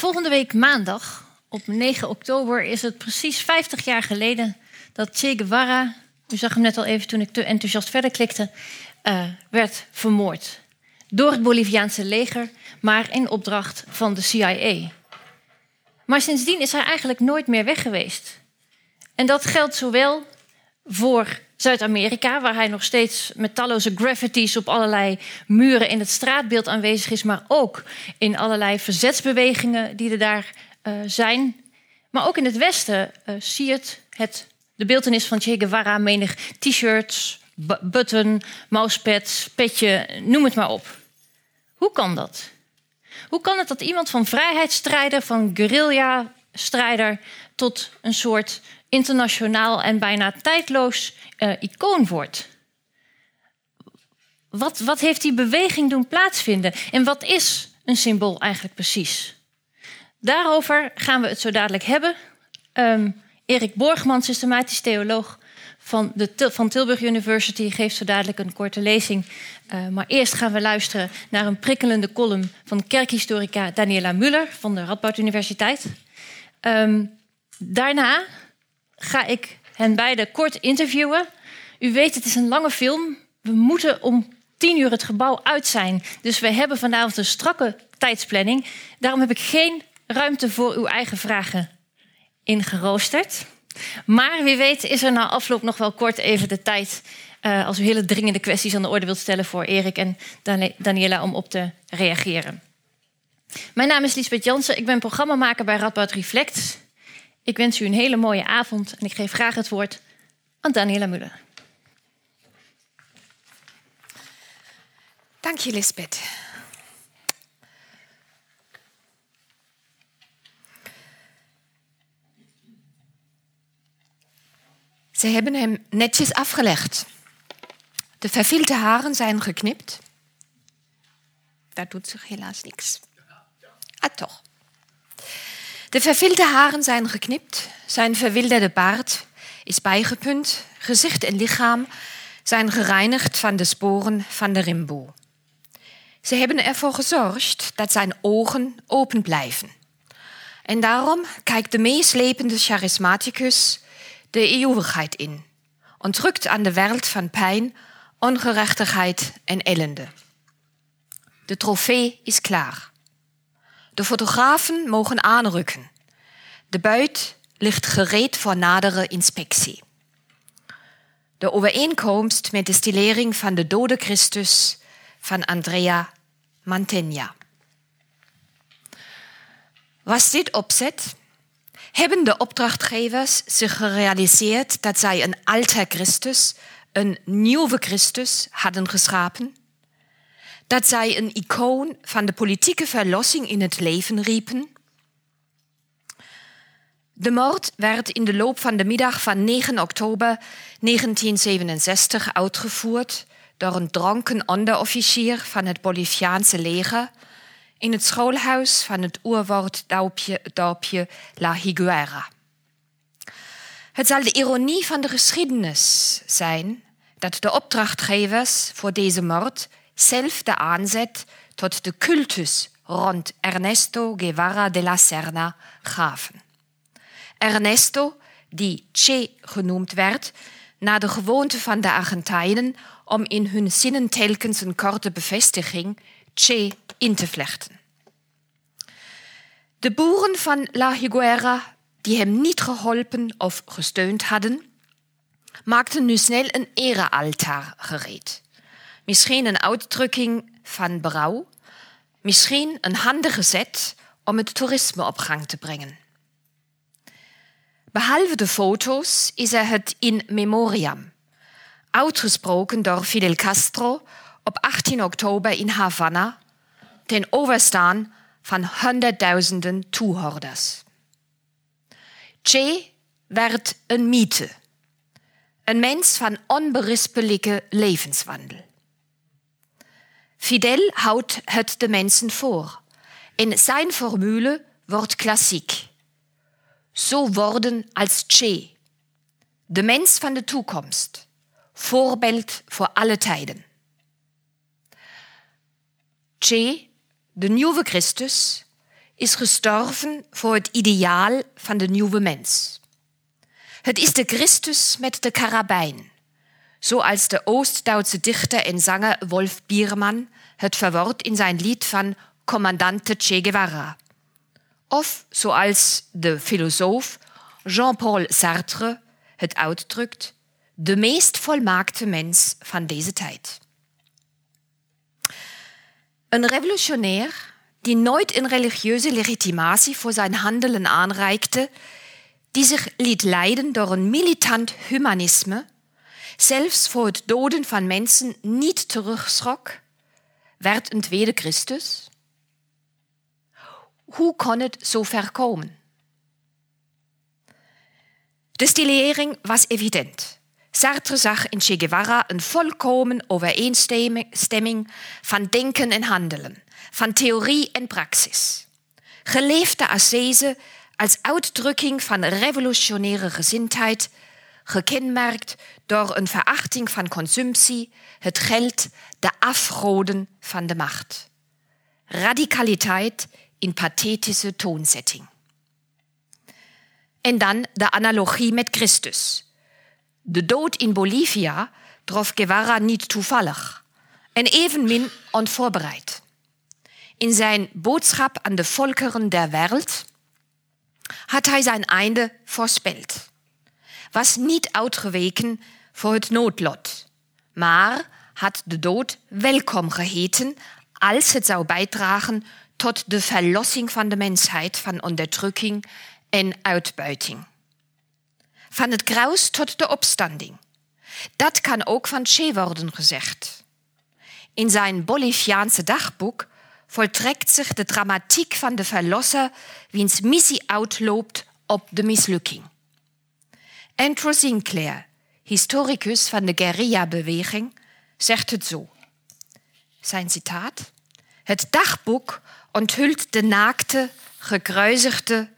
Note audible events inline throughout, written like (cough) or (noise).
Volgende week maandag, op 9 oktober, is het precies 50 jaar geleden dat Che Guevara, u zag hem net al even toen ik te enthousiast verder klikte, uh, werd vermoord. Door het Boliviaanse leger, maar in opdracht van de CIA. Maar sindsdien is hij eigenlijk nooit meer weg geweest. En dat geldt zowel voor Zuid-Amerika, waar hij nog steeds met talloze graffitis op allerlei muren in het straatbeeld aanwezig is, maar ook in allerlei verzetsbewegingen die er daar uh, zijn. Maar ook in het Westen uh, siert het, de beeldenis van Che Guevara menig t-shirts, button, mousepads, petje, noem het maar op. Hoe kan dat? Hoe kan het dat iemand van vrijheidsstrijder, van guerrilla-strijder, tot een soort internationaal en bijna tijdloos uh, icoon wordt? Wat, wat heeft die beweging doen plaatsvinden? En wat is een symbool eigenlijk precies? Daarover gaan we het zo dadelijk hebben. Um, Erik Borgman, systematisch theoloog van, de, van Tilburg University, geeft zo dadelijk een korte lezing. Uh, maar eerst gaan we luisteren naar een prikkelende column van kerkhistorica Daniela Muller van de Radboud Universiteit. Um, daarna ga ik hen beiden kort interviewen. U weet, het is een lange film. We moeten om tien uur het gebouw uit zijn. Dus we hebben vanavond een strakke tijdsplanning. Daarom heb ik geen ruimte voor uw eigen vragen ingeroosterd. Maar wie weet is er na afloop nog wel kort even de tijd... Uh, als u hele dringende kwesties aan de orde wilt stellen voor Erik en Daniela om op te reageren. Mijn naam is Lisbeth Jansen, ik ben programmamaker bij Radboud Reflect. Ik wens u een hele mooie avond en ik geef graag het woord aan Daniela Muller. Dank je, Lisbeth. Ze hebben hem netjes afgelegd. De verveelde haren zijn geknipt. Daar doet zich helaas niks. Ah, toch. De verveelde haren zijn geknipt, zijn verwilderde baard is bijgepunt, gezicht en lichaam zijn gereinigd van de sporen van de rimboe. Ze hebben ervoor gezorgd dat zijn ogen open blijven. En daarom kijkt de meeslepende charismaticus de eeuwigheid in en drukt aan de wereld van pijn, ongerechtigheid en ellende. De trofee is klaar. De fotografen mogen aanrukken. De buit ligt gereed voor nadere inspectie. De overeenkomst met de stilering van de dode Christus van Andrea Mantegna. Was dit opzet? Hebben de opdrachtgevers zich gerealiseerd dat zij een alter Christus, een nieuwe Christus hadden geschapen? Dat zij een icoon van de politieke verlossing in het leven riepen. De moord werd in de loop van de middag van 9 oktober 1967 uitgevoerd door een dronken onderofficier van het Boliviaanse leger in het schoolhuis van het oerwoorddorpje La Higuera. Het zal de ironie van de geschiedenis zijn dat de opdrachtgevers voor deze moord zelf de aanzet tot de cultus rond Ernesto Guevara de la Serna gaven. Ernesto, die Che genoemd werd, naar de gewoonte van de Argentijnen om in hun zinnen telkens een korte bevestiging Che in te vlechten. De boeren van La Higuera, die hem niet geholpen of gesteund hadden, maakten nu snel een erealtaar gereed. Misschien een uitdrukking van berouw, misschien een handige zet om het toerisme op gang te brengen. Behalve de foto's is er het in memoriam, uitgesproken door Fidel Castro op 18 oktober in Havana, ten overstaan van honderdduizenden toehoorders. Che werd een mythe, een mens van onberispelijke levenswandel. Fidel houdt het de mensen voor. En zijn formule wordt klassiek. Zo worden als Che, de mens van de toekomst, voorbeeld voor alle tijden. Che, de nieuwe Christus, is gestorven voor het ideaal van de nieuwe mens. Het is de Christus met de karabijn, zoals de Oost-Duitse dichter en zanger Wolf Biermann het verwoordt in zijn lied van Commandante Che Guevara. Of zoals de filosoof Jean-Paul Sartre het uitdrukt, de meest volmaakte mens van deze tijd. Een revolutionair die nooit een religieuze legitimatie voor zijn handelen aanreikte, die zich liet leiden door een militant humanisme, zelfs voor het doden van mensen niet terugschrok, werd een tweede Christus? Hoe kon het zo ver komen? De stilering was evident. Sartre zag in Che Guevara een volkomen overeenstemming van denken en handelen, van theorie en praxis. Geleefde ascese als uitdrukking van revolutionaire gezindheid, gekenmerkt door een verachting van consumptie, het geld, de afgoden van de macht. Radicaliteit in pathetische toonzetting. En dan de analogie met Christus. De dood in Bolivia trof Guevara niet toevallig en evenmin onvoorbereid. In zijn boodschap aan de volkeren der wereld had hij zijn einde voorspeld. Was niet uitgeweken voor het noodlot, maar had de dood welkom geheten als het zou bijdragen tot de verlossing van de mensheid van onderdrukking en uitbuiting. Van het kruis tot de opstanding. Dat kan ook van Che worden gezegd. In zijn Boliviaanse dagboek voltrekt zich de dramatiek van de verlosser wiens missie uitloopt op de mislukking. Andrew Sinclair, historicus van de guerrilla-beweging, zegt het zo. Zijn citaat: Het dagboek onthult de naakte, gekruisigde,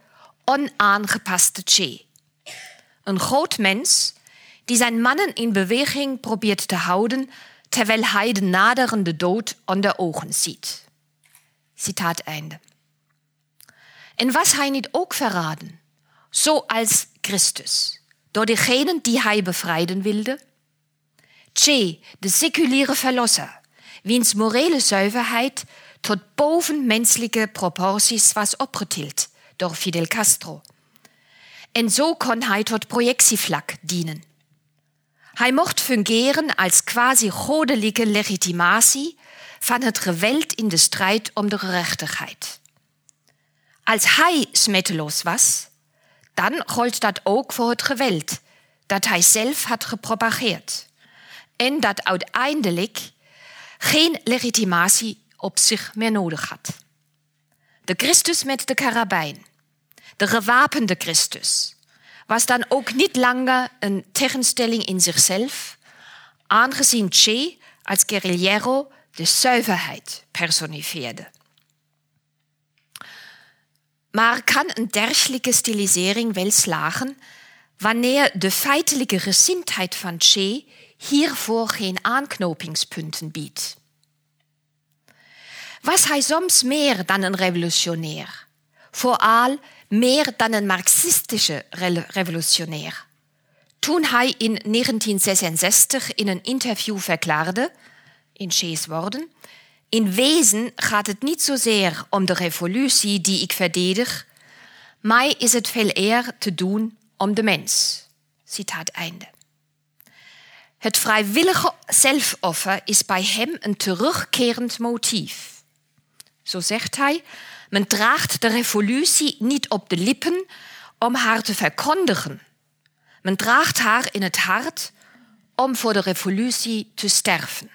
onaangepaste Che. Een groot mens die zijn mannen in beweging probeert te houden terwijl hij de naderende dood onder ogen ziet. Citaat einde. En was hij niet ook verraden, zoals Christus, door degenen die hij bevrijden wilde? Che, de seculiere verlosser, wiens morele zuiverheid tot bovenmenselijke proporties was opgetild door Fidel Castro. En zo kon hij tot projectievlak dienen. Hij mocht fungeren als quasi goddelijke legitimatie van het geweld in de strijd om de gerechtigheid. Als hij smetteloos was, dan gold dat ook voor het geweld dat hij zelf had gepropageerd en dat uiteindelijk geen legitimatie op zich meer nodig had. De Christus met de karabijn, de gewapende Christus, was dan ook niet langer een tegenstelling in zichzelf, aangezien Che als guerrillero de zuiverheid personifieerde. Maar kan een dergelijke stilisering wel slagen wanneer de feitelijke gezindheid van Che hiervoor geen aanknopingspunten biedt? Was hij soms meer dan een revolutionair? Vooral meer dan een marxistische revolutionair. Toen hij in 1966 in een interview verklaarde, in Che's woorden, in wezen gaat het niet zozeer om de revolutie die ik verdedig, mij is het veel eer te doen om de mens. Citaat einde. Het vrijwillige zelfoffer is bij hem een terugkerend motief. Zo zegt hij, men draagt de revolutie niet op de lippen om haar te verkondigen. Men draagt haar in het hart om voor de revolutie te sterven.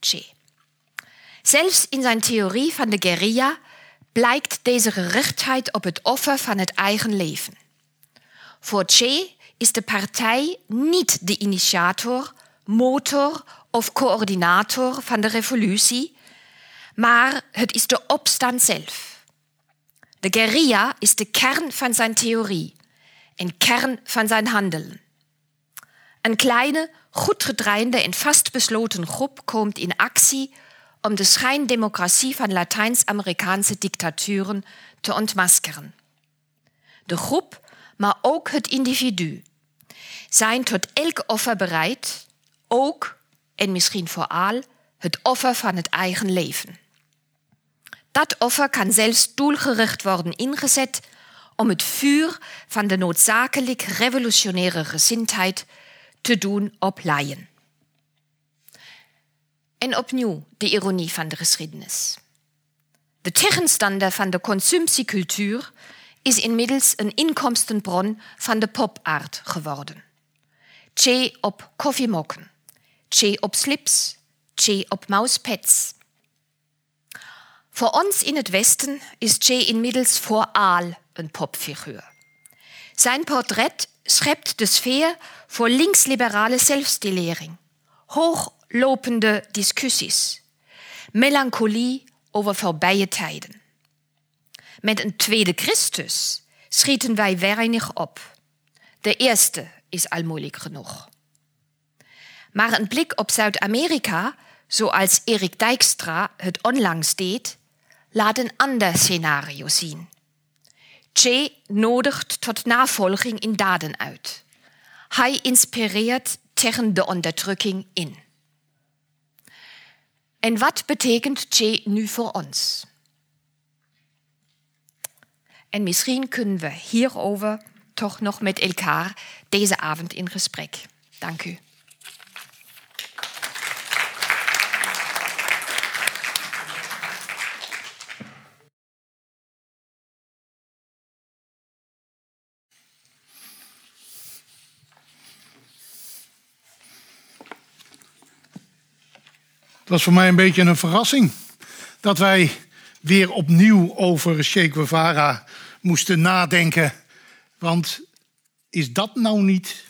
Che. Zelfs in zijn theorie van de guerrilla blijkt deze gerichtheid op het offer van het eigen leven. Voor Che is de partij niet de initiator, motor of coördinator van de revolutie, maar het is de opstand zelf. De guerrilla is de kern van zijn theorie en kern van zijn handelen. Een kleine, goed gedraaide en vastbesloten groep komt in actie om de schijndemocratie van Latijns-Amerikaanse dictaturen te ontmaskeren. De groep, maar ook het individu, zijn tot elk offer bereid, ook en misschien vooral het offer van het eigen leven. Dat offer kan zelfs doelgericht worden ingezet om het vuur van de noodzakelijk revolutionaire gezindheid te doen opleien. En opnieuw de ironie van de geschiedenis. De tegenstander van de consumptiecultuur is inmiddels een inkomstenbron van de popart geworden. Tje op koffiemokken, tje op slips, tje op mauspads. Voor ons in het Westen is Che inmiddels vooral een popfiguur. Zijn portret schept de sfeer voor linksliberale zelfstilering, hooglopende discussies, melancholie over voorbije tijden. Met een tweede Christus schieten wij weinig op. De eerste is al moeilijk genoeg. Maar een blik op Zuid-Amerika, zoals Erik Dijkstra het onlangs deed, laat een ander scenario zien. Che nodigt tot navolging in daden uit. Hij inspireert tegen de onderdrukking in. En wat betekent Che nu voor ons? En misschien kunnen we hierover toch nog met elkaar deze avond in gesprek. Dank u. Het was voor mij een beetje een verrassing dat wij weer opnieuw over Che Guevara moesten nadenken. Want is dat nou niet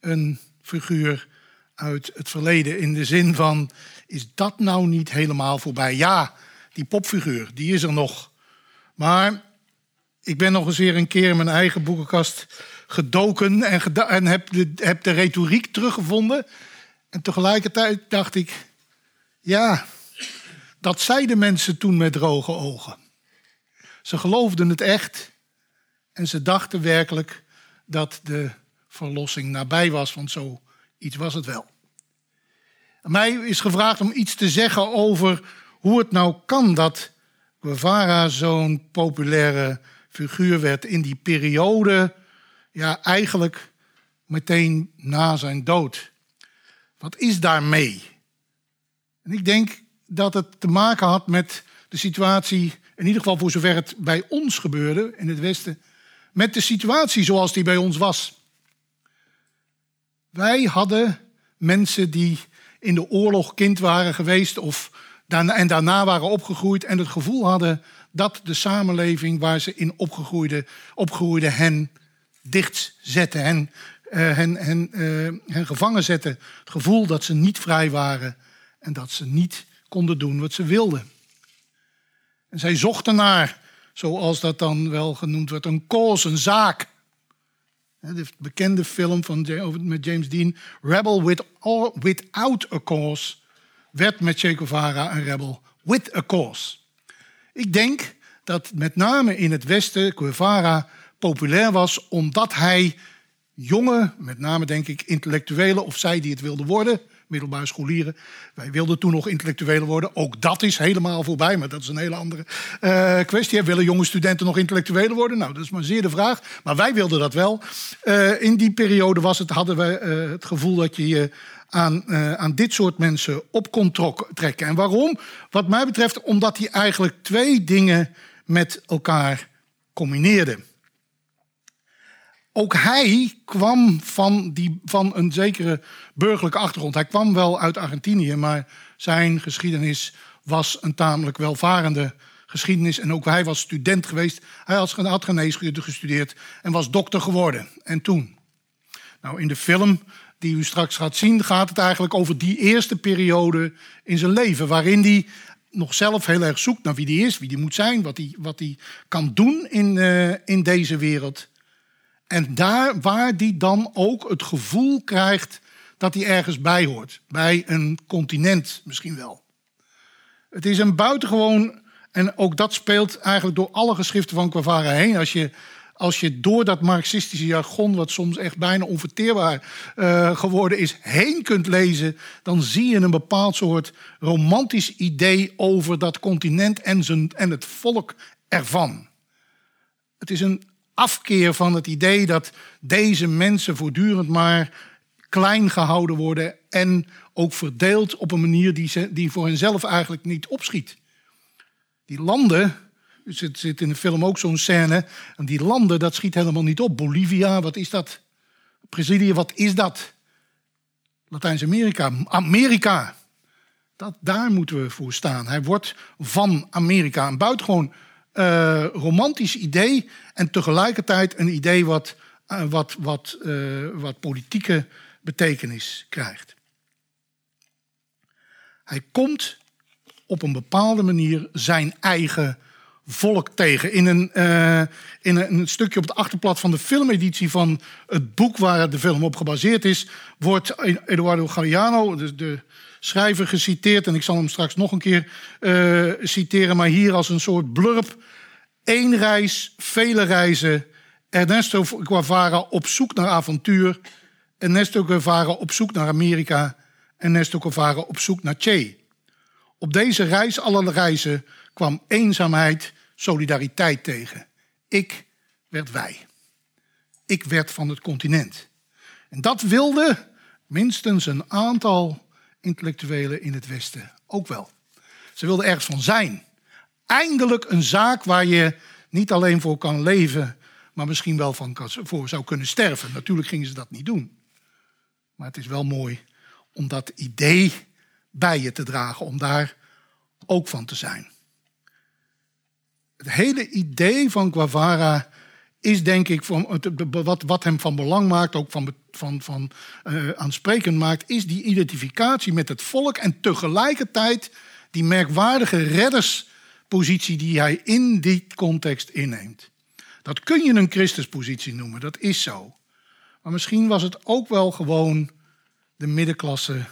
een figuur uit het verleden? In de zin van, is dat nou niet helemaal voorbij? Ja, die popfiguur, die is er nog. Maar ik ben nog eens weer een keer in mijn eigen boekenkast gedoken en, en heb, heb de retoriek teruggevonden. En tegelijkertijd dacht ik, ja, dat zeiden mensen toen met droge ogen. Ze geloofden het echt en ze dachten werkelijk dat de verlossing nabij was, want zo iets was het wel. mij is gevraagd om iets te zeggen over hoe het nou kan dat Guevara zo'n populaire figuur werd in die periode, ja eigenlijk meteen na zijn dood. Wat is daarmee? En ik denk dat het te maken had met de situatie, in ieder geval voor zover het bij ons gebeurde in het Westen, met de situatie zoals die bij ons was. Wij hadden mensen die in de oorlog kind waren geweest of en daarna waren opgegroeid en het gevoel hadden dat de samenleving waar ze in opgegroeide, hen dicht zette, uh, hen, hen, uh, hen gevangen zette. Het gevoel dat ze niet vrij waren en dat ze niet konden doen wat ze wilden. En zij zochten naar, zoals dat dan wel genoemd wordt, een cause, een zaak. De bekende film van, met James Dean, Rebel with Without a Cause, werd met Che Guevara een rebel with a cause. Ik denk dat met name in het Westen Guevara populair was omdat hij jonge, met name denk ik intellectuelen of zij die het wilden worden, middelbare scholieren. Wij wilden toen nog intellectuelen worden. Ook dat is helemaal voorbij, maar dat is een hele andere uh, kwestie. Willen jonge studenten nog intellectuelen worden? Nou, dat is maar zeer de vraag. Maar wij wilden dat wel. Uh, in die periode was het, hadden we uh, het gevoel dat je je aan, aan dit soort mensen op kon trekken. En waarom? Wat mij betreft omdat hij eigenlijk twee dingen met elkaar combineerde. Ook hij kwam van, die, van een zekere burgerlijke achtergrond. Hij kwam wel uit Argentinië, maar zijn geschiedenis was een tamelijk welvarende geschiedenis. En ook hij was student geweest. Hij had geneeskunde gestudeerd en was dokter geworden. En toen? Nou, in de film die u straks gaat zien, gaat het eigenlijk over die eerste periode in zijn leven. Waarin hij nog zelf heel erg zoekt naar wie hij is, wie hij moet zijn, wat hij, wat hij kan doen in, uh, in deze wereld. En daar waar die dan ook het gevoel krijgt dat hij ergens bij hoort. Bij een continent misschien wel. Het is een buitengewoon, en ook dat speelt eigenlijk door alle geschriften van Guevara heen. Als je, als je door dat marxistische jargon, wat soms echt bijna onverteerbaar uh, geworden is, heen kunt lezen, dan zie je een bepaald soort romantisch idee over dat continent en, zijn, en het volk ervan. Het is een afkeer van het idee dat deze mensen voortdurend maar klein gehouden worden en ook verdeeld op een manier die, ze, die voor henzelf eigenlijk niet opschiet. Die landen, er zit, zit in de film ook zo'n scène, en die landen, dat schiet helemaal niet op. Bolivia, wat is dat? Brazilië, wat is dat? Latijns-Amerika, Amerika. Dat, daar moeten we voor staan. Hij wordt van Amerika. Een buitengewoon uh, romantisch idee en tegelijkertijd een idee wat, uh, wat, wat, uh, wat politieke betekenis krijgt. Hij komt op een bepaalde manier zijn eigen volk tegen. In een, uh, in een, stukje op het achterblad van de filmeditie van het boek waar de film op gebaseerd is, wordt Eduardo Galeano, de, de schrijver, geciteerd. En ik zal hem straks nog een keer uh, citeren, maar hier als een soort blurb. Eén reis, vele reizen. Ernesto Guevara op zoek naar avontuur. Ernesto Guevara op zoek naar Amerika. Ernesto Guevara op zoek naar Che. Op deze reis, alle reizen, kwam eenzaamheid, solidariteit tegen. Ik werd wij. Ik werd van het continent. En dat wilde minstens een aantal intellectuelen in het Westen ook wel. Ze wilden ergens van zijn. Eindelijk een zaak waar je niet alleen voor kan leven, maar misschien wel van voor zou kunnen sterven. Natuurlijk gingen ze dat niet doen. Maar het is wel mooi om dat idee bij je te dragen, om daar ook van te zijn. Het hele idee van Guevara is denk ik, van, wat, wat hem van belang maakt, ook van, van, van uh, aansprekend maakt, is die identificatie met het volk en tegelijkertijd die merkwaardige redderspositie die hij in die context inneemt. Dat kun je een Christuspositie noemen, dat is zo. Maar misschien was het ook wel gewoon de middenklasse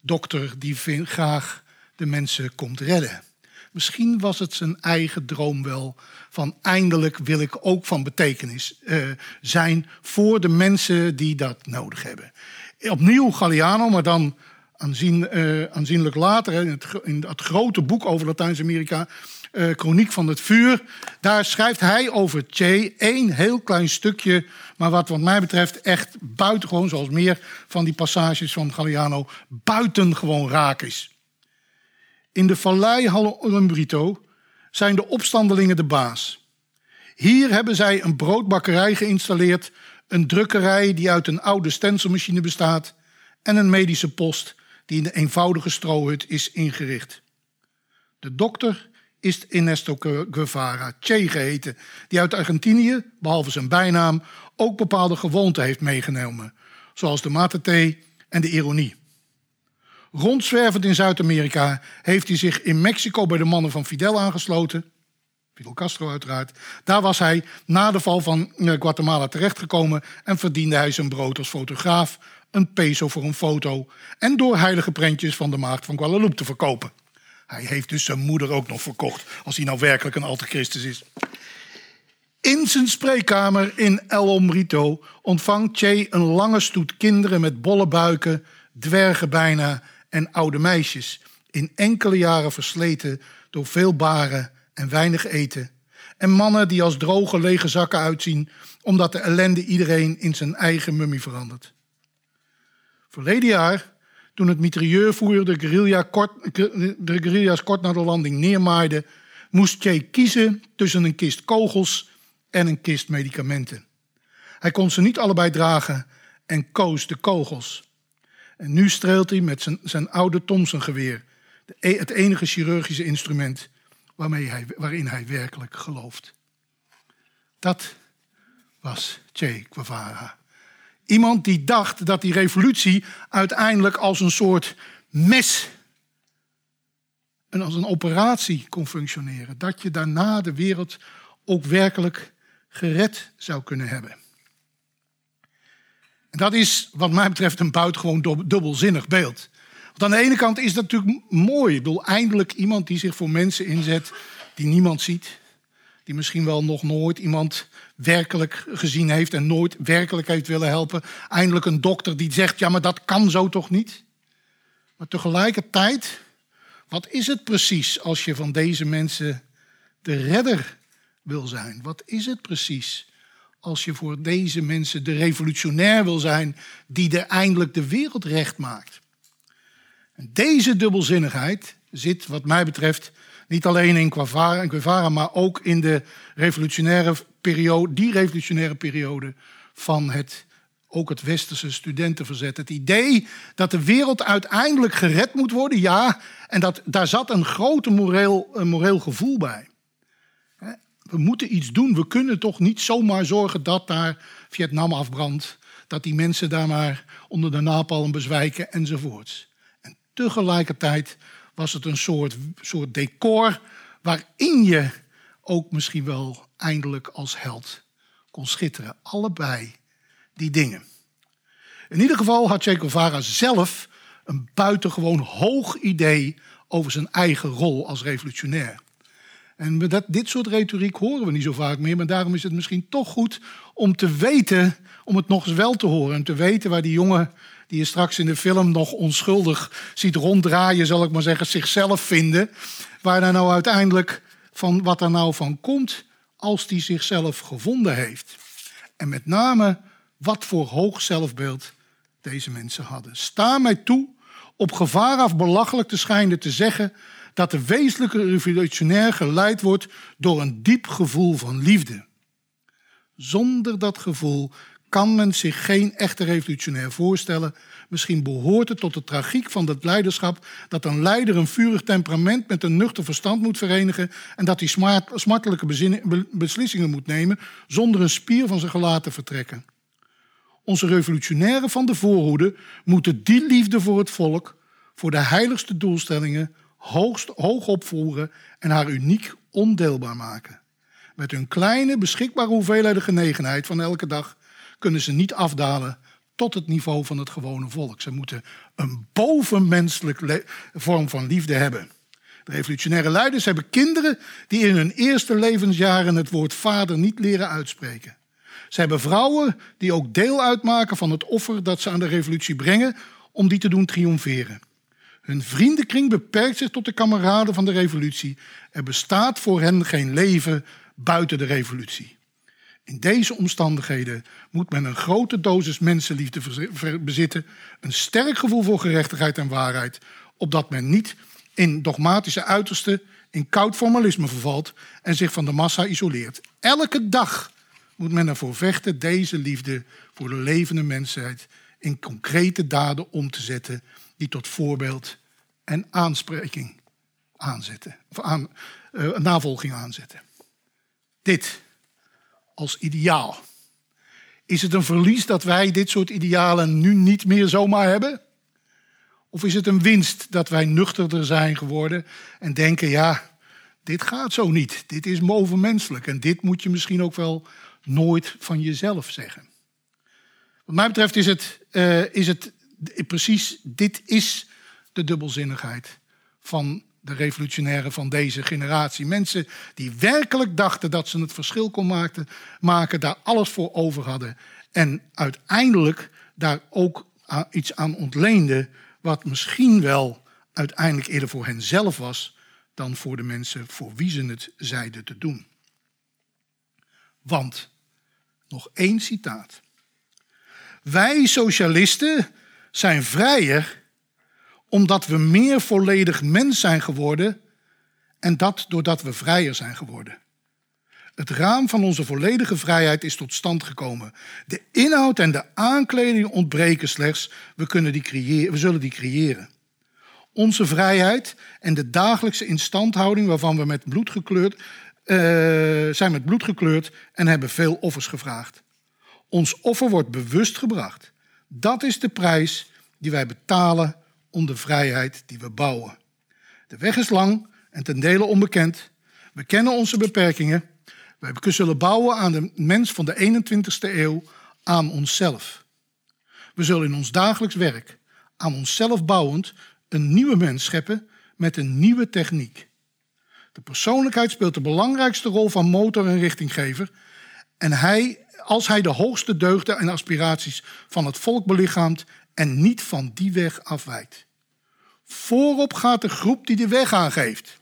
dokter die graag de mensen komt redden. Misschien was het zijn eigen droom wel van eindelijk wil ik ook van betekenis uh, zijn voor de mensen die dat nodig hebben. Opnieuw Galliano, maar dan aanzien, uh, aanzienlijk later in het, in het grote boek over Latijns-Amerika uh, Chroniek van het Vuur. Daar schrijft hij over Che één heel klein stukje, maar wat wat mij betreft echt buitengewoon, zoals meer van die passages van Galliano, buitengewoon raak is. In de vallei Halombrito zijn de opstandelingen de baas. Hier hebben zij een broodbakkerij geïnstalleerd, een drukkerij die uit een oude stencilmachine bestaat en een medische post die in de eenvoudige strohut is ingericht. De dokter is Ernesto Guevara, Che geheten, die uit Argentinië, behalve zijn bijnaam, ook bepaalde gewoonten heeft meegenomen, zoals de mate en de ironie. Rondzwervend in Zuid-Amerika heeft hij zich in Mexico bij de mannen van Fidel aangesloten. Fidel Castro uiteraard. Daar was hij na de val van eh, Guatemala terechtgekomen en verdiende hij zijn brood als fotograaf, een peso voor een foto en door heilige prentjes van de maagd van Guadalupe te verkopen. Hij heeft dus zijn moeder ook nog verkocht, als hij nou werkelijk een alte Christus is. In zijn spreekkamer in El Omrito ontvangt Che een lange stoet kinderen met bolle buiken, dwergen bijna en oude meisjes, in enkele jaren versleten door veel baren en weinig eten. En mannen die als droge lege zakken uitzien, omdat de ellende iedereen in zijn eigen mummie verandert. Verleden jaar toen het mitrailleurvoer de, guerrilla kort, de guerrilla's kort na de landing neermaaide, moest Che kiezen tussen een kist kogels en een kist medicamenten. Hij kon ze niet allebei dragen en koos de kogels. En nu streelt hij met zijn, zijn oude Thompson-geweer, e, het enige chirurgische instrument waarmee hij, waarin hij werkelijk gelooft. Dat was Che Guevara. Iemand die dacht dat die revolutie uiteindelijk als een soort mes en als een operatie kon functioneren. Dat je daarna de wereld ook werkelijk gered zou kunnen hebben. En dat is wat mij betreft een buitengewoon dubbelzinnig beeld. Want aan de ene kant is dat natuurlijk mooi. Ik bedoel, eindelijk iemand die zich voor mensen inzet die niemand ziet. Die misschien wel nog nooit iemand werkelijk gezien heeft en nooit werkelijk heeft willen helpen. Eindelijk een dokter die zegt, ja maar dat kan zo toch niet? Maar tegelijkertijd, wat is het precies als je van deze mensen de redder wil zijn? Wat is het precies als je voor deze mensen de revolutionair wil zijn die er eindelijk de wereld recht maakt? En deze dubbelzinnigheid zit, wat mij betreft, niet alleen in Guevara, maar ook in de revolutionaire periode, die revolutionaire periode van het, ook het westerse studentenverzet. Het idee dat de wereld uiteindelijk gered moet worden, ja, en dat, daar zat een grote moreel, een moreel gevoel bij. We moeten iets doen. We kunnen toch niet zomaar zorgen dat daar Vietnam afbrandt. Dat die mensen daar maar onder de napalm bezwijken enzovoorts. En tegelijkertijd was het een soort, soort decor waarin je ook misschien wel eindelijk als held kon schitteren. Allebei die dingen. In ieder geval had Che Guevara zelf een buitengewoon hoog idee over zijn eigen rol als revolutionair. En dat, dit soort retoriek horen we niet zo vaak meer, maar daarom is het misschien toch goed om te weten, om het nog eens wel te horen. En te weten waar die jongen die je straks in de film nog onschuldig ziet ronddraaien, zal ik maar zeggen, zichzelf vinden. Waar daar nou uiteindelijk van wat er nou van komt als die zichzelf gevonden heeft. En met name wat voor hoog zelfbeeld deze mensen hadden. Sta mij toe op gevaar af belachelijk te schijnen te zeggen dat de wezenlijke revolutionair geleid wordt door een diep gevoel van liefde. Zonder dat gevoel kan men zich geen echte revolutionair voorstellen. Misschien behoort het tot de tragiek van het leiderschap dat een leider een vurig temperament met een nuchter verstand moet verenigen en dat hij smartelijke beslissingen moet nemen zonder een spier van zijn gelaat te vertrekken. Onze revolutionairen van de voorhoede moeten die liefde voor het volk, voor de heiligste doelstellingen, hoogst, hoog opvoeren en haar uniek ondeelbaar maken. Met hun kleine, beschikbare hoeveelheden genegenheid van elke dag kunnen ze niet afdalen tot het niveau van het gewone volk. Ze moeten een bovenmenselijk vorm van liefde hebben. De revolutionaire leiders hebben kinderen die in hun eerste levensjaren het woord vader niet leren uitspreken. Ze hebben vrouwen die ook deel uitmaken van het offer dat ze aan de revolutie brengen om die te doen triomferen. Hun vriendenkring beperkt zich tot de kameraden van de revolutie. Er bestaat voor hen geen leven buiten de revolutie. In deze omstandigheden moet men een grote dosis mensenliefde bezitten, een sterk gevoel voor gerechtigheid en waarheid, opdat men niet in dogmatische uitersten, in koud formalisme vervalt en zich van de massa isoleert. Elke dag moet men ervoor vechten deze liefde voor de levende mensheid in concrete daden om te zetten die tot voorbeeld en aanspreking aanzetten, of uh, navolging aanzetten. Dit als ideaal. Is het een verlies dat wij dit soort idealen nu niet meer zomaar hebben? Of is het een winst dat wij nuchterder zijn geworden en denken, ja, dit gaat zo niet. Dit is bovenmenselijk en dit moet je misschien ook wel nooit van jezelf zeggen. Wat mij betreft is het, uh, is het precies, dit is de dubbelzinnigheid van de revolutionairen van deze generatie. Mensen die werkelijk dachten dat ze het verschil kon maken, daar alles voor over hadden. En uiteindelijk daar ook iets aan ontleenden, wat misschien wel uiteindelijk eerder voor hen zelf was dan voor de mensen voor wie ze het zeiden te doen. Want, nog één citaat. Wij socialisten zijn vrijer omdat we meer volledig mens zijn geworden en dat doordat we vrijer zijn geworden. Het raam van onze volledige vrijheid is tot stand gekomen. De inhoud en de aankleding ontbreken slechts. We, kunnen die creëren, we zullen die creëren. Onze vrijheid en de dagelijkse instandhouding waarvan we met bloed gekleurd, uh, zijn met bloed gekleurd en hebben veel offers gevraagd. Ons offer wordt bewust gebracht. Dat is de prijs die wij betalen om de vrijheid die we bouwen. De weg is lang en ten dele onbekend. We kennen onze beperkingen. We zullen bouwen aan de mens van de 21ste eeuw, aan onszelf. We zullen in ons dagelijks werk, aan onszelf bouwend, een nieuwe mens scheppen met een nieuwe techniek. De persoonlijkheid speelt de belangrijkste rol van motor en richtinggever. En hij, als hij de hoogste deugden en aspiraties van het volk belichaamt en niet van die weg afwijkt. Voorop gaat de groep die de weg aangeeft.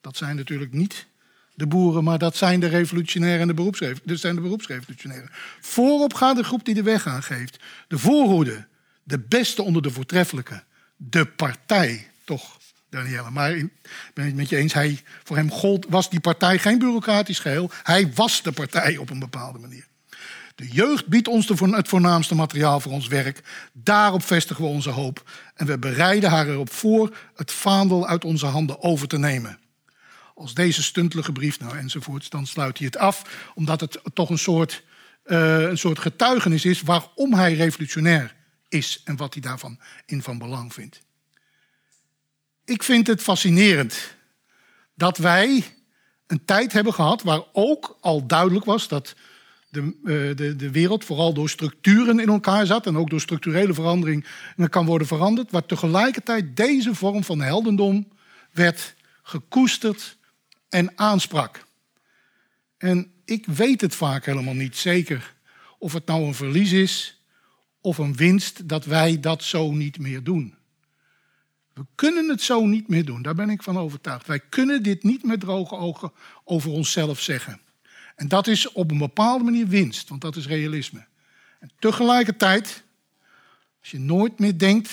Dat zijn natuurlijk niet de boeren, maar dat zijn de revolutionairen en de, beroepsrev dat zijn de beroepsrevolutionairen. Voorop gaat de groep die de weg aangeeft. De voorhoede, de beste onder de voortreffelijke. De partij, toch, Danielle. Maar ik ben het met je eens, hij, voor hem gold, was die partij geen bureaucratisch geheel. Hij was de partij op een bepaalde manier. De jeugd biedt ons het voornaamste materiaal voor ons werk. Daarop vestigen we onze hoop. En we bereiden haar erop voor het vaandel uit onze handen over te nemen. Als deze stuntelige brief, nou enzovoorts, dan sluit hij het af. Omdat het toch een soort, uh, een soort getuigenis is waarom hij revolutionair is. En wat hij daarvan in van belang vindt. Ik vind het fascinerend dat wij een tijd hebben gehad waar ook al duidelijk was dat de, uh, de, de wereld vooral door structuren in elkaar zat en ook door structurele verandering kan worden veranderd, waar tegelijkertijd deze vorm van heldendom werd gekoesterd en aansprak. En ik weet het vaak helemaal niet zeker of het nou een verlies is of een winst dat wij dat zo niet meer doen. We kunnen het zo niet meer doen, daar ben ik van overtuigd. Wij kunnen dit niet met droge ogen over onszelf zeggen. En dat is op een bepaalde manier winst, want dat is realisme. En tegelijkertijd, als je nooit meer denkt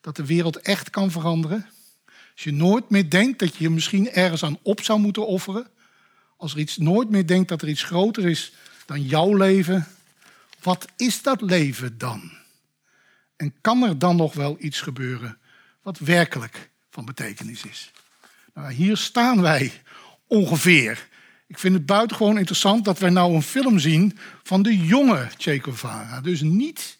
dat de wereld echt kan veranderen, als je nooit meer denkt dat je je misschien ergens aan op zou moeten offeren, als er iets nooit meer denkt dat er iets groter is dan jouw leven, wat is dat leven dan? En kan er dan nog wel iets gebeuren wat werkelijk van betekenis is? Nou, hier staan wij ongeveer. Ik vind het buitengewoon interessant dat wij nou een film zien van de jonge Che. Dus niet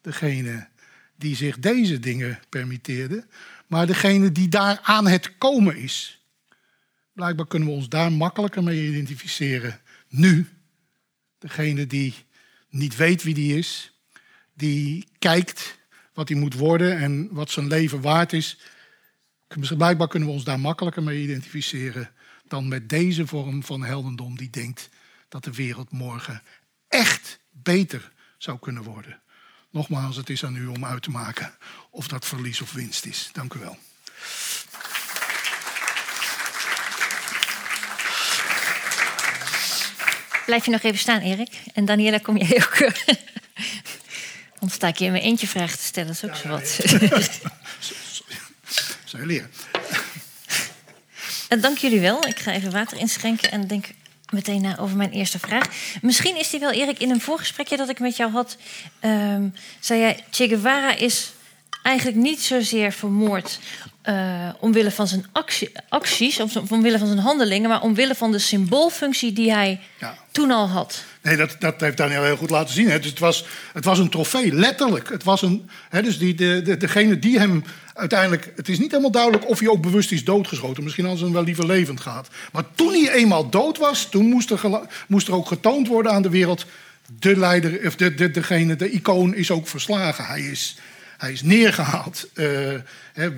degene die zich deze dingen permitteerde, maar degene die daar aan het komen is. Blijkbaar kunnen we ons daar makkelijker mee identificeren nu. Degene die niet weet wie die is, die kijkt wat hij moet worden en wat zijn leven waard is. Blijkbaar kunnen we ons daar makkelijker mee identificeren dan met deze vorm van heldendom die denkt dat de wereld morgen echt beter zou kunnen worden. Nogmaals, het is aan u om uit te maken of dat verlies of winst is. Dank u wel. Blijf je nog even staan, Erik. En Daniela, kom jij ook. (laughs) Anders sta ik je in mijn eentje vragen te stellen. Dat is ook zo wat. (laughs) Zou je leren. Dank jullie wel. Ik ga even water inschenken en denk meteen na over mijn eerste vraag. Misschien is die wel, Erik, in een voorgesprekje dat ik met jou had. Um, zei jij, Che Guevara is eigenlijk niet zozeer vermoord uh, omwille van zijn actie, acties, of omwille van zijn handelingen, maar omwille van de symboolfunctie die hij ja. toen al had. Nee, dat, dat heeft Daniel heel goed laten zien. Hè. Dus het, was, het was een trofee, letterlijk. Het was een, hè, dus die, de, de, degene die hem uiteindelijk... Het is niet helemaal duidelijk of hij ook bewust is doodgeschoten. Misschien hadden ze hem wel liever levend gehad. Maar toen hij eenmaal dood was, toen moest er, moest er ook getoond worden aan de wereld... de leider, of de, de, degene, de icoon is ook verslagen. Hij is, hij is neergehaald. Uh,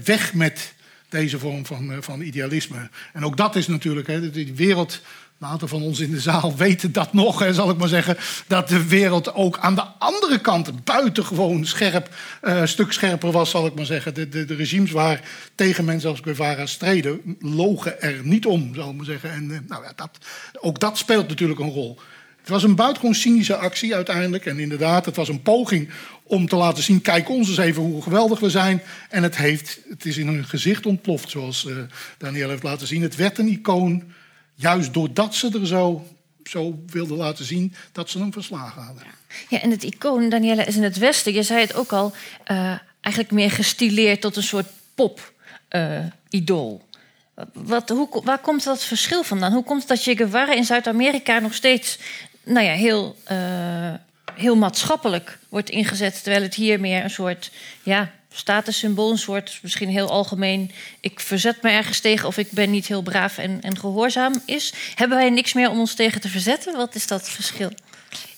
weg met deze vorm van, uh, van idealisme. En ook dat is natuurlijk, hè, wereld een aantal van ons in de zaal weten dat nog, zal ik maar zeggen. Dat de wereld ook aan de andere kant buitengewoon scherp, uh, stuk scherper was, zal ik maar zeggen. De, de, regimes waar tegen mensen als Guevara streden, logen er niet om, zal ik maar zeggen. En nou ja, dat, ook dat speelt natuurlijk een rol. Het was een buitengewoon cynische actie uiteindelijk. En inderdaad, het was een poging om te laten zien... kijk ons eens even hoe geweldig we zijn. En het, heeft, het is in hun gezicht ontploft, zoals uh, Daniel heeft laten zien. Het werd een icoon Juist doordat ze er zo, zo wilden laten zien dat ze hem verslagen hadden. Ja, en het icoon, Daniela, is in het Westen, je zei het ook al, uh, eigenlijk meer gestileerd tot een soort pop-idool. Uh, Wat, hoe, waar komt dat verschil vandaan? Hoe komt dat Che Guevara in Zuid-Amerika nog steeds nou ja, heel, heel maatschappelijk wordt ingezet, terwijl het hier meer een soort ja, statussymbool, een soort misschien heel algemeen. Ik verzet me ergens tegen of ik ben niet heel braaf en, en gehoorzaam is. Hebben wij niks meer om ons tegen te verzetten? Wat is dat verschil?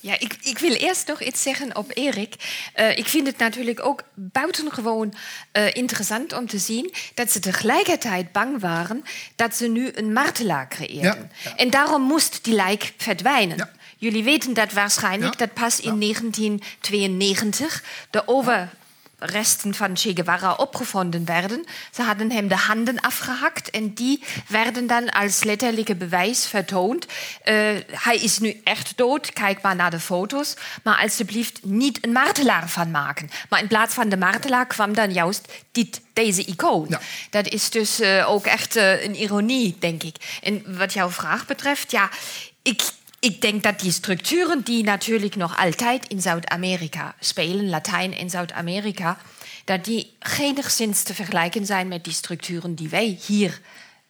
Ja, ik, ik, wil eerst nog iets zeggen op Erik. Uh, ik vind het natuurlijk ook buitengewoon uh, interessant om te zien dat ze tegelijkertijd bang waren dat ze nu een martelaar creëerden. Ja, ja. En daarom moest die lijk verdwijnen. Ja. Jullie weten dat waarschijnlijk, dat pas in 1992 de over resten van Che Guevara opgevonden werden. Ze hadden hem de handen afgehakt en die werden dan als letterlijke bewijs vertoond. Uh, hij is nu echt dood, kijk maar naar de foto's. Maar alsjeblieft niet een martelaar van maken. Maar in plaats van de martelaar kwam dan juist dit, deze icoon. Ja. Dat is dus uh, ook echt uh, een ironie, denk ik. En wat jouw vraag betreft, ja, ik ik denk dat die structuren die natuurlijk nog altijd in Zuid-Amerika spelen, Latijn en Zuid-Amerika, dat die geenigszins te vergelijken zijn met die structuren die wij hier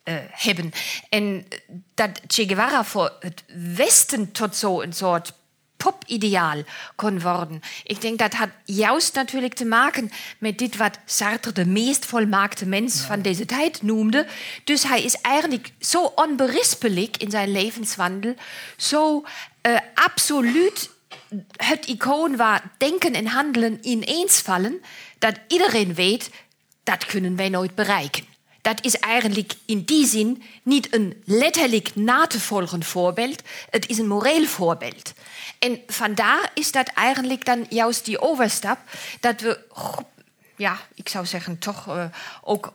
uh, hebben. En dat Che Guevara voor het Westen tot zo'n soort topideaal kon worden. Ik denk dat had juist natuurlijk te maken met dit wat Sartre de meest volmaakte mens ja. van deze tijd noemde. Dus hij is eigenlijk zo onberispelijk in zijn levenswandel, zo uh, absoluut het icoon waar denken en handelen ineens vallen, dat iedereen weet dat kunnen wij nooit bereiken. Dat is eigenlijk in die zin niet een letterlijk na te volgen voorbeeld, het is een moreel voorbeeld. En vandaar is dat eigenlijk dan juist die overstap dat we, ja, ik zou zeggen, toch uh, ook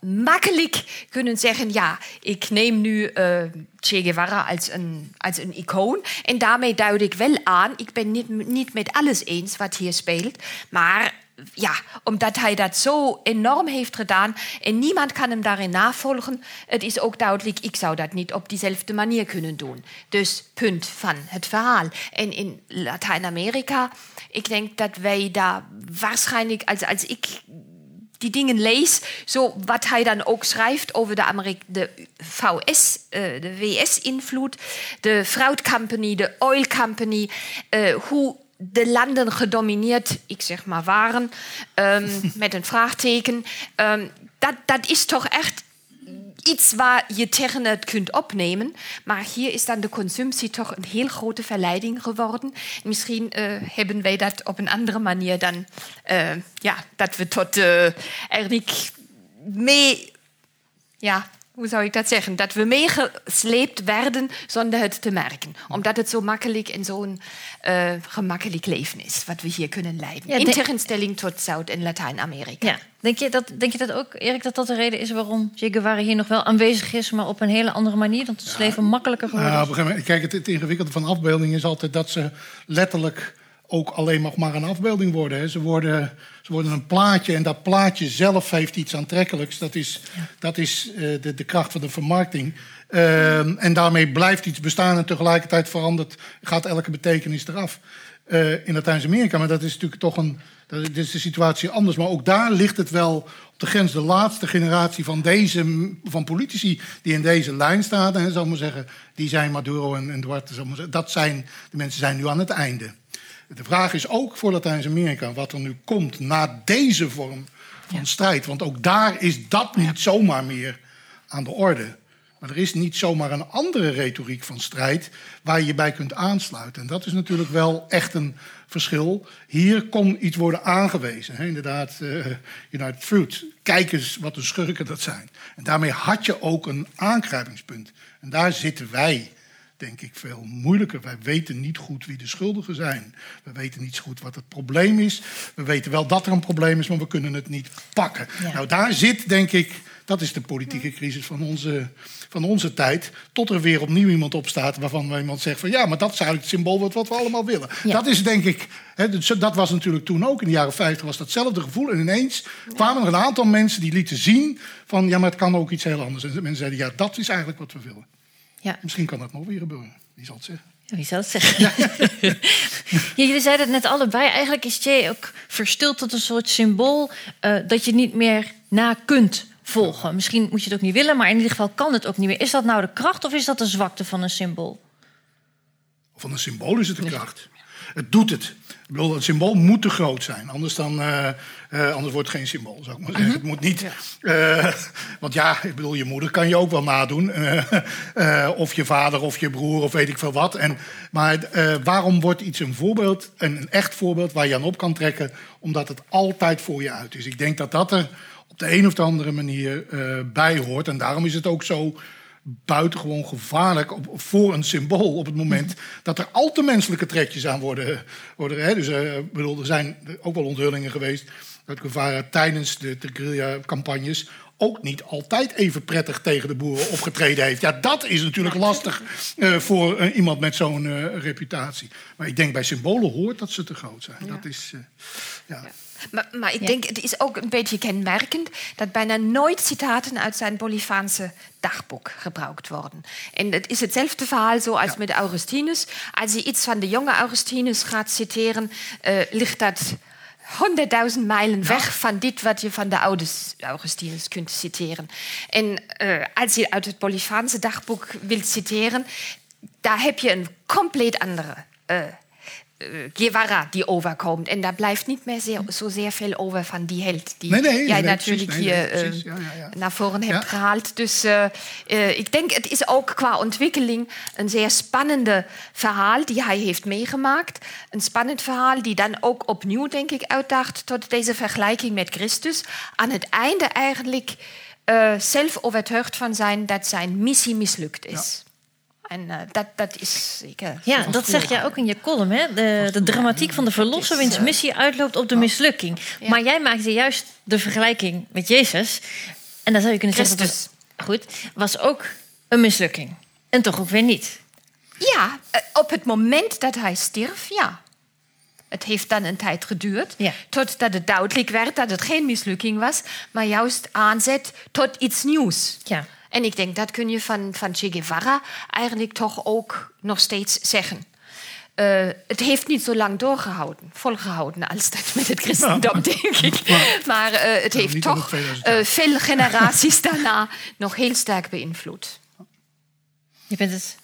makkelijk kunnen zeggen: ja, ik neem nu uh, Che Guevara als een, als een icoon. En daarmee duid ik wel aan: ik ben niet, niet met alles eens wat hier speelt, maar ja, omdat hij dat zo enorm heeft gedaan en niemand kan hem daarin navolgen, het is ook duidelijk, ik zou dat niet op diezelfde manier kunnen doen. Dus punt van het verhaal. En in Latijns-Amerika, ik denk dat wij daar waarschijnlijk, als, als ik die dingen lees, zo wat hij dan ook schrijft over de, Amerik de VS, uh, de WS-invloed, de Fruit Company, de Oil Company, uh, hoe de landen gedomineerd, ik zeg maar, waren, um, (laughs) met een vraagteken. Um, dat, dat is toch echt iets waar je tegen het kunt opnemen. Maar hier is dan de consumptie toch een heel grote verleiding geworden. Misschien uh, hebben wij dat op een andere manier dan, uh, ja, dat we tot uh, eigenlijk mee, ja, hoe zou ik dat zeggen, dat we meegesleept werden zonder het te merken. Omdat het zo makkelijk en zo'n uh, gemakkelijk leven is, wat we hier kunnen leiden. Ja, in tegenstelling tot Zuid- en Latijns-Amerika. Ja. Denk, je dat, denk je dat ook, Erik, dat dat de reden is waarom Che Guevara hier nog wel aanwezig is, maar op een hele andere manier, dat het leven makkelijker geworden is? Ja, op een kijk, het, het ingewikkelde van afbeelding is altijd dat ze letterlijk ook alleen nog maar een afbeelding worden. Hè. Ze worden. Ze worden een plaatje en dat plaatje zelf heeft iets aantrekkelijks. Dat is, dat is uh, de, de kracht van de vermarkting. Uh, en daarmee blijft iets bestaan en tegelijkertijd verandert, gaat elke betekenis eraf. Uh, in Latijns-Amerika, maar dat is natuurlijk toch een. Dat is de situatie anders. Maar ook daar ligt het wel op de grens. De laatste generatie van, deze, van politici die in deze lijn staan, hè, zal maar zeggen, die zijn Maduro en, en Duarte. Zal maar zeggen, dat zijn, de mensen zijn nu aan het einde. De vraag is ook voor Latijns-Amerika wat er nu komt na deze vorm van strijd. Want ook daar is dat niet zomaar meer aan de orde. Maar er is niet zomaar een andere retoriek van strijd waar je je bij kunt aansluiten. En dat is natuurlijk wel echt een verschil. Hier kon iets worden aangewezen. Hè? Inderdaad, uh, United Fruit. Kijk eens wat de schurken dat zijn. En daarmee had je ook een aangrijpingspunt. En daar zitten wij denk ik, veel moeilijker. Wij weten niet goed wie de schuldigen zijn. We weten niet goed wat het probleem is. We weten wel dat er een probleem is, maar we kunnen het niet pakken. Nou, daar zit, denk ik, dat is de politieke crisis van onze, van onze tijd. Tot er weer opnieuw iemand opstaat waarvan iemand zegt van ja, maar dat is eigenlijk het symbool wat, wat we allemaal willen. Dat is denk ik, dat was natuurlijk toen ook in de jaren 50 was datzelfde gevoel. En ineens kwamen er een aantal mensen die lieten zien van ja, maar het kan ook iets heel anders. En mensen zeiden ja, dat is eigenlijk wat we willen. Ja. Misschien kan dat nog weer gebeuren. Wie zal het zeggen? Wie zal het zeggen? (laughs) Ja. jullie zeiden het net allebei. Eigenlijk is Che ook verstild tot een soort symbool uh, dat je niet meer na kunt volgen. Misschien moet je het ook niet willen, maar in ieder geval kan het ook niet meer. Is dat nou de kracht of is dat de zwakte van een symbool? Van een symbool is het de kracht. Het doet het. Ik bedoel, het symbool moet te groot zijn. Anders, dan, eh, eh, anders wordt het geen symbool, zou ik maar zeggen. Het moet niet... eh, want ja, ik bedoel, je moeder kan je ook wel nadoen. of je vader, of je broer, of weet ik veel wat. En, maar waarom wordt iets een voorbeeld, een, een echt voorbeeld... waar je aan op kan trekken, omdat het altijd voor je uit is. Ik denk dat dat er op de een of de andere manier bij hoort. En daarom is het ook zo buitengewoon gevaarlijk op, voor een symbool op het moment dat er al te menselijke trekjes aan worden. worden hè. Dus ik bedoel, er zijn ook wel onthullingen geweest dat Guevara tijdens de, guerrilla-campagnes ook niet altijd even prettig tegen de boeren opgetreden heeft. Ja, dat is natuurlijk lastig eh, voor eh, iemand met zo'n reputatie. Maar ik denk bij symbolen hoort dat ze te groot zijn. Dat is, ja. Maar, maar ik denk, het is ook een beetje kenmerkend dat bijna nooit citaten uit zijn Bolivaanse dagboek gebruikt worden. En het is hetzelfde verhaal zo als met Augustinus. Als je iets van de jonge Augustinus gaat citeren, eh, ligt dat honderdduizend mijlen weg van dit wat je van de oude Augustinus kunt citeren. En eh, als je uit het Bolivaanse dagboek wilt citeren, daar heb je een compleet andere eh, Guevara die overkomt. En daar blijft niet meer zeer, zozeer veel over van die held die Nee, nee, jij nee, natuurlijk hier eh, precies. Ja, ja, ja. naar voren hebt gehaald. Dus eh, eh, ik denk, het is ook qua ontwikkeling een zeer spannende verhaal die hij heeft meegemaakt. Een spannend verhaal die dan ook opnieuw, denk ik, uitdaagt tot deze vergelijking met Christus. Aan het einde eigenlijk eh, zelf overtuigd van zijn dat zijn missie mislukt is. En eh, dat, dat is zeker. Ja, dat zeg jij ook in je column, hè? De, de dramatiek van de verlosser wiens missie uitloopt op de mislukking. Maar jij maakte juist de vergelijking met Jezus. En dan zou je kunnen zeggen, dat Christus. was, goed, was ook een mislukking. En toch ook weer niet. Ja, eh, op het moment dat hij stierf, ja. Het heeft dan een tijd geduurd, Ja. totdat het duidelijk werd dat het geen mislukking was, maar juist aanzet tot iets nieuws. Ja. En ik denk dat kun je van, van Che Guevara eigenlijk toch ook nog steeds zeggen. Eh, het heeft niet zo lang doorgehouden, volgehouden als dat met het christendom, denk ik. Maar eh, het heeft toch 2000 eh, veel generaties (laughs) daarna nog heel sterk beïnvloed. Je bent het.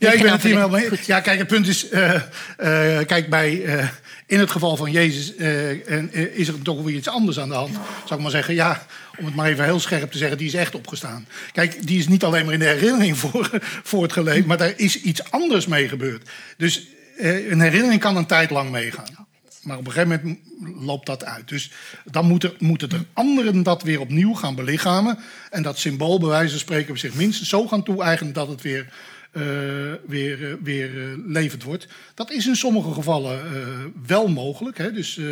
Ja, ik ben het hier wel mee. Ja, kijk, het punt is, eh, eh, kijk, bij, eh, in het geval van Jezus eh, eh, is er toch weer iets anders aan de hand. Zou ik maar zeggen, ja, om het maar even heel scherp te zeggen, die is echt opgestaan. Kijk, die is niet alleen maar in de herinnering (laughs) voor, voortgeleefd, maar daar is iets anders mee gebeurd. Dus eh, een herinnering kan een tijd lang meegaan. Maar op een gegeven moment loopt dat uit. Dus dan moeten, moeten er anderen dat weer opnieuw gaan belichamen. En dat symbool, bij wijze van spreken, zich minstens zo gaan toe-eigenen dat het weer, weer, eh, weer eh, levend wordt. Dat is in sommige gevallen eh, wel mogelijk. Hè? Dus eh,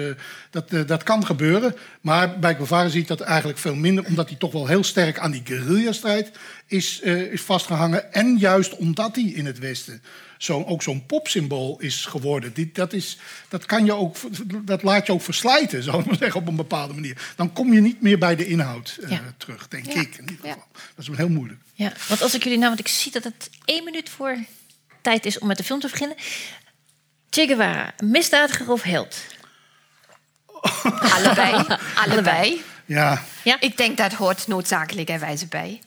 dat, eh, dat kan gebeuren. Maar bij Guevara zie ik dat eigenlijk veel minder, omdat hij toch wel heel sterk aan die guerrilla-strijd is, eh, is vastgehangen. En juist omdat hij in het Westen zo, ook zo'n popsymbool is geworden. Die, dat, is, dat, kan je ook, dat laat je ook verslijten, (laughs) zou ik maar zeggen, op een bepaalde manier. Dan kom je niet meer bij de inhoud eh, Ja. terug, denk Ja. ik. In ieder Ja. geval. Dat is heel moeilijk. Ja, want als ik jullie nou, want ik zie dat het één minuut voor tijd is om met de film te beginnen. Che Guevara, misdadiger of held? (laughs) Allebei, allebei. Ja, Ja, Ik denk dat hoort noodzakelijkerwijze bij.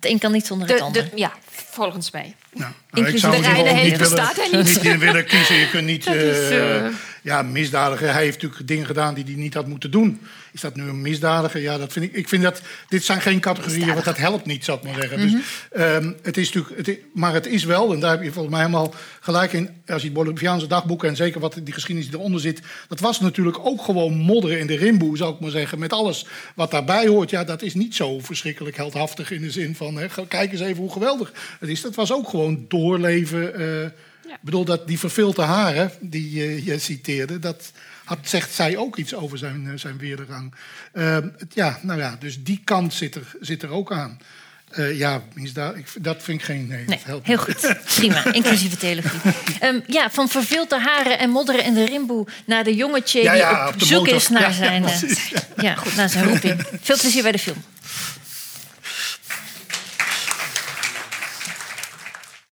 het een kan niet zonder het De, ander. de, ja, volgens mij. Nou, Inclusief ik zou de niet willen, bestaat er niet. willen kiezen. Je kunt niet... (laughs) Dat is, eh, ja, misdadiger. Hij heeft natuurlijk dingen gedaan die hij niet had moeten doen. Is dat nu een misdadiger? Ja, dat vind ik. Ik vind dat. Dit zijn geen categorieën, want dat helpt niet, zou ik maar zeggen. Dus, ehm, het is natuurlijk. Het maar het is wel, en daar heb je volgens mij helemaal gelijk in. Als je het Boliviaanse dagboeken en zeker wat die geschiedenis die eronder zit. Dat was natuurlijk ook gewoon modderen in de rimboe, zou ik maar zeggen. Met alles wat daarbij hoort. Ja, dat is niet zo verschrikkelijk heldhaftig in de zin van. Hè, kijk eens even hoe geweldig het is. Dat was ook gewoon doorleven. Ik bedoel, dat die verfilte haren die je citeerde, dat had, zegt zij ook iets over zijn, eh, zijn weerderang. Eh, het- ja, nou ja, dus die kant zit er, zit er ook aan. Eh, ja, ik, dat vind ik geen... Nee, helpt heel niet. goed. Prima, (laughs) inclusieve theologie. Ehm, ja, van verveelde haren en modderen in de rimboe naar de jongetje Ja, die op, zoek motor. is naar, Ja, zijn, ja, eh, ja, goed, naar zijn roeping. (laughs) Veel plezier bij de film.